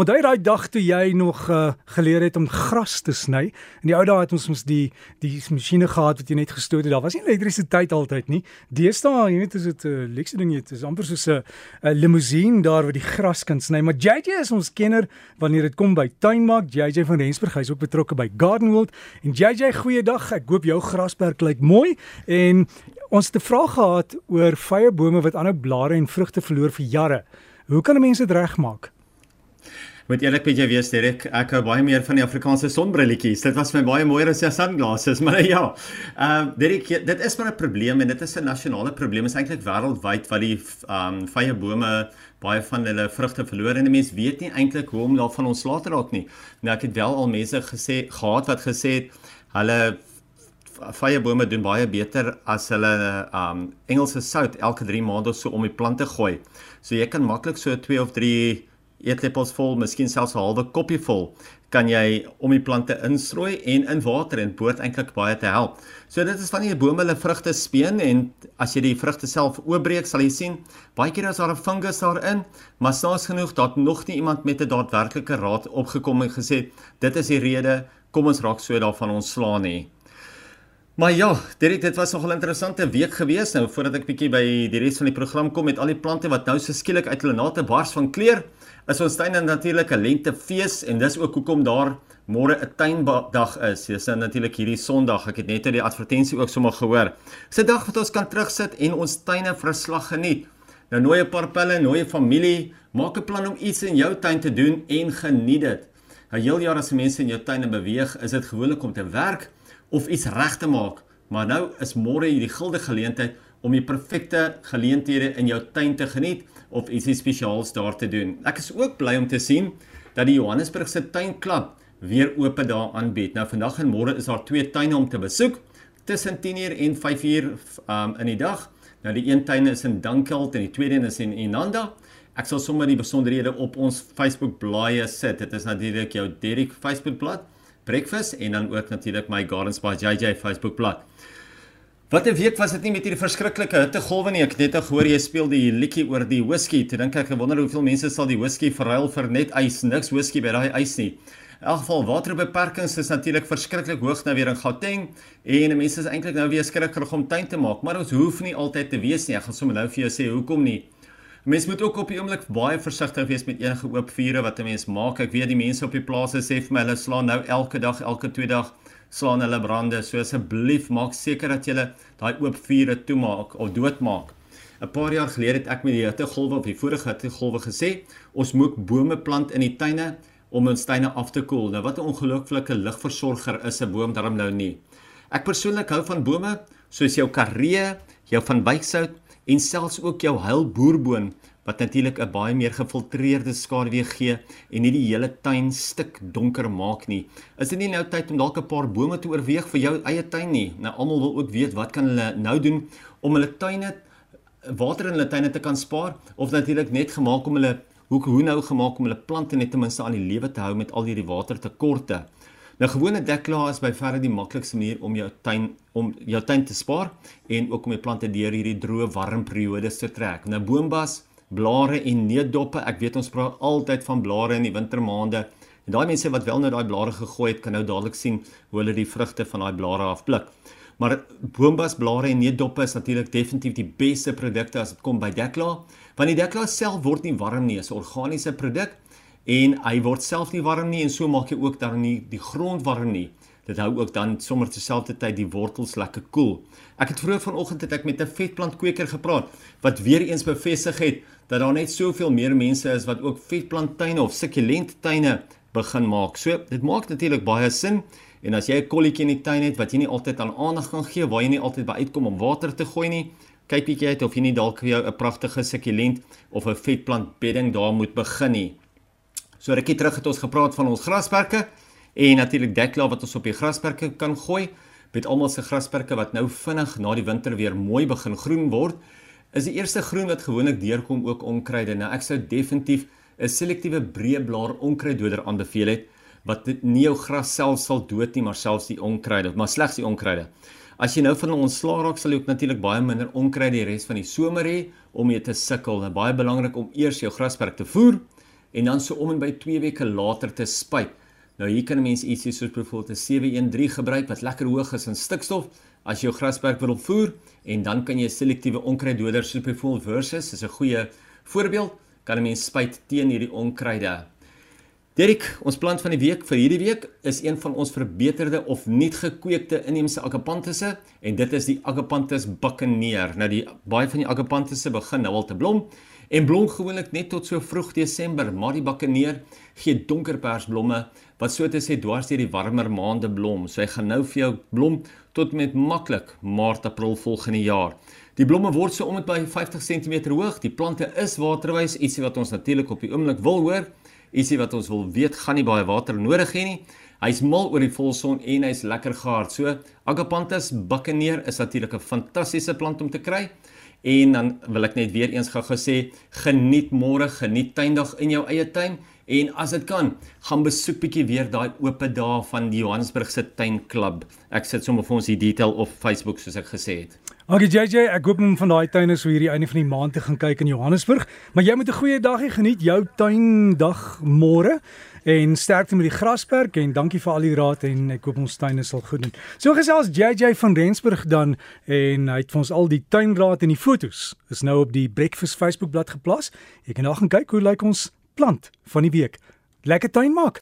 Onthou daai dag toe jy nog uh, geleer het om gras te sny. In die ou dae het ons mos die die masjiene gehad wat jy net gestoot het. Daar was nie elektrisiteit altyd nie. Deesdae, jy weet, is dit 'n uh, luxe ding jy. Dit is amper soos 'n uh, limousine daar waar die gras kan sny. Maar JJ is ons kenner wanneer dit kom by tuinmaak. JJ van Rensburg, hy's ook betrokke by Garden World. En JJ, goeiedag. Ek hoop jou grasperk lyk mooi en ons het 'n vraag gehad oor vyebome wat aanhou blare en vrugte verloor vir jare. Hoe kan mense dit regmaak? Moet eerlik met jou wees Derek, ek hou baie meer van die Afrikaanse sonbrilletjies. Dit was vir my baie mooier as die sunglasses, maar ja. Ehm uh, Derek, dit is maar 'n probleem en dit is 'n nasionale probleem. Dit is eintlik wêreldwyd wat die ehm um, vye bome baie van hulle vrugte verloor en mense weet nie eintlik hoe om daarvan ontslae te raak nie. Nou ek het wel al mense gesê gehad wat gesê het hulle vye bome doen baie beter as hulle um Engelse sout elke 3 maande so om die plante gooi. So jy kan maklik so 2 of 3 eetlepels vol, miskien selfs 'n halwe koppie vol, kan jy om die plante instrooi en in water en boord eintlik baie te help. So dit is wanneer jy bome hulle vrugte speen en as jy die vrugte self oopbreek, sal jy sien baie keer is daar 'n fungus daarin, maar snaaks genoeg dat nog nie iemand met 'n daadwerklike raad opgekom en gesê dit is die rede, kom ons raak so daarvan ontslaan nie. Maar ja, dit dit was nogal 'n interessante week gewees nou voordat ek bietjie by die res van die program kom met al die plante wat nou so skielik uit hulle nate bars van kleur. Is ons tuin 'n lentefees en dis ook hoekom daar môre 'n tuindag is. Dis natuurlik hierdie Sondag. Ek het net uit die advertensie ook sommer gehoor. Dis 'n dag wat ons kan terugsit en ons tuine verslag geniet. Nou nooi 'n paar pelle, nooi 'n familie, maak 'n plan om iets in jou tuin te doen en geniet dit. Nou heel jaar as mense in jou tuine beweeg, is dit gewoonlik om te werk of iets reg te maak. Maar nou is môre hierdie gilde geleentheid om die perfekte geleenthede in jou tuin te geniet of ietsie spesiaals daar te doen. Ek is ook bly om te sien dat die Johannesburgse tuinklub weer oop daar aanbied. Nou vandag en môre is daar twee tuine om te besoek tussen 10:00 en 5:00 um, in die dag. Nou die een tuin is in Dunkeld en die tweede een is in Inanda. Ek sal sommer die besonderhede op ons Facebook bladsy sit. Dit is natuurlik jou Derek Facebook bladsy breakfast en dan ook natuurlik my Gardens by JJ Facebook bladsy. Wat 'n week was dit nie met hierdie verskriklike hittegolwe nie. Ek het net al gehoor jy speel die liedjie oor die whisky. Toe dink ek, ek wonder hoeveel mense sal die whisky verruil vir net ys. Niks whisky by daai ys nie. In elk geval waterbeperkings is natuurlik verskriklik hoog nou weer in Gauteng en mense is eintlik nou weer skrikkerig om tuin te maak, maar ons hoef nie altyd te wees nie. Ek gaan sommer nou vir jou sê hoekom nie. Mens moet ook op die oomblik baie versigtig wees met enige oop vure wat 'n mens maak. Ek weet die mense op die plase sê vir my hulle slaan nou elke dag, elke twee dag slaan hulle brande. So asseblief maak seker dat jy daai oop vure toemaak of doodmaak. 'n Paar jaar gelede het ek met die hittegolwe of die vorige hittegolwe gesê, ons moet bome plant in die tuine om ons tuine af te koel. Nou wat 'n ongelooflike ligversorger is 'n boom daarom nou nie. Ek persoonlik hou van bome soos jou karee, jou van wykshout en selfs ook jou heilboerboon wat natuurlik 'n baie meer gefiltreerde skaduwee gee en nie die hele tuin stik donker maak nie. Is dit nie nou tyd om dalk 'n paar bome te oorweeg vir jou eie tuin nie? Nou almal wil ook weet wat kan hulle nou doen om hulle tuine water in hulle tuine te kan spaar of natuurlik net gemaak om hulle hoe hoe nou gemaak om hulle plante net ten minste aan die lewe te hou met al hierdie watertekorte. Nou gewone dekklaar is by verre die maklikste manier om jou tuin om jou tuin te spaar en ook om die plante deur hierdie droë warm periodes te trek. Nou boombas, blare en neutdoppe, ek weet ons praat altyd van blare in die wintermaande. En daai mense wat wel nou daai blare gegooi het, kan nou dadelik sien hoe hulle die vrugte van daai blare afpluk. Maar boombas, blare en neutdoppe is natuurlik definitief die beste produkte as dit kom by dekklaar, want die dekklaar self word nie warm nie, is 'n organiese produk en hy word self nie warm nie en so maak hy ook dan nie die grond warm nie. Dit hou ook dan sommer terselfdertyd die wortels lekker koel. Cool. Ek het vroeër vanoggend het ek met 'n vetplantkweker gepraat wat weer eens bevestig het dat daar net soveel meer mense is wat ook vetplanttuine of sukkulenttuine begin maak. So dit maak natuurlik baie sin en as jy 'n kolletjie in die tuin het wat jy nie altyd aan aandag kan gee, waar jy nie altyd by uitkom om water te gooi nie, kyk bietjie uit of jy nie dalk vir jou 'n pragtige sukkulent of 'n vetplantbedding daar moet begin nie. So rukkie terug het ons gepraat van ons grasperke en natuurlik dekklaar wat ons op die grasperke kan gooi. Met almal se grasperke wat nou vinnig na die winter weer mooi begin groen word, is die eerste groen wat gewoonlik deurkom ook onkruide. Nou ek sou definitief 'n selektiewe breë blaar onkruiddoder aanbeveel het wat nie jou gras self sal dood nie, maar selfs die onkruide, maar slegs die onkruide. As jy nou van ons slaag raak, sal jy ook natuurlik baie minder onkruide die res van die somer hê om mee te sukkel. Dit is baie belangrik om eers jou grasperk te voer en dan so om en by 2 weke later te spuit. Nou hier kan 'n mens ietsie soos byvoorbeeld 'n 713 gebruik wat lekker hoog is in stikstof as jy jou grasperk wil opvoer en dan kan jy selektiewe onkruiddoder soos byvoorbeeld Versus is 'n goeie voorbeeld kan 'n mens spuit teen hierdie onkruide. Derek, ons plant van die week vir hierdie week is een van ons verbeterde of nuut gekweekte inheemse agapantusse en dit is die Agapanthus buccaneer. Nou die baie van die agapantusse begin nou al te blom en blom gewoonlik net tot so vroeg Desember, maar die buccaneer gee donkerpersblomme wat so te sê dwars deur die warmer maande blom. So hy gaan nou vir jou blom tot met maklik Maart, April volgende jaar. Die blomme word so om met by 50 cm hoog. Die plante is waterwys, ietsie wat ons natuurlik op die oomblik wil hoor ietsie wat ons wil weet gaan nie baie water nodig hê nie. Hy's mal oor die volson en hy's lekker gehard. So Agapanthus buccaneer is natuurlik 'n fantastiese plant om te kry. En dan wil ek net weer eens gou gesê, geniet môre, geniet tuindag in jou eie tuin en as dit kan, gaan besoek bietjie weer daai oop dae van die Johannesburg se tuinklub. Ek sit sommer vir ons die detail op Facebook soos ek gesê het. Okay JJ, ek hoop om van daai tuine so hierdie einde van die maand te gaan kyk in Johannesburg. Maar jy moet 'n goeie dag hê, geniet jou tuindag môre en sterkte met die grasperk en dankie vir al die raad en ek hoop ons tuine sal goed doen. So gesels JJ van Rensburg dan en hy het vir ons al die tuinraad en die fotos is nou op die Breakfast Facebook bladsy geplaas. Jy kan daar gaan kyk hoe lyk ons plant van die week. Lekker tuin maak.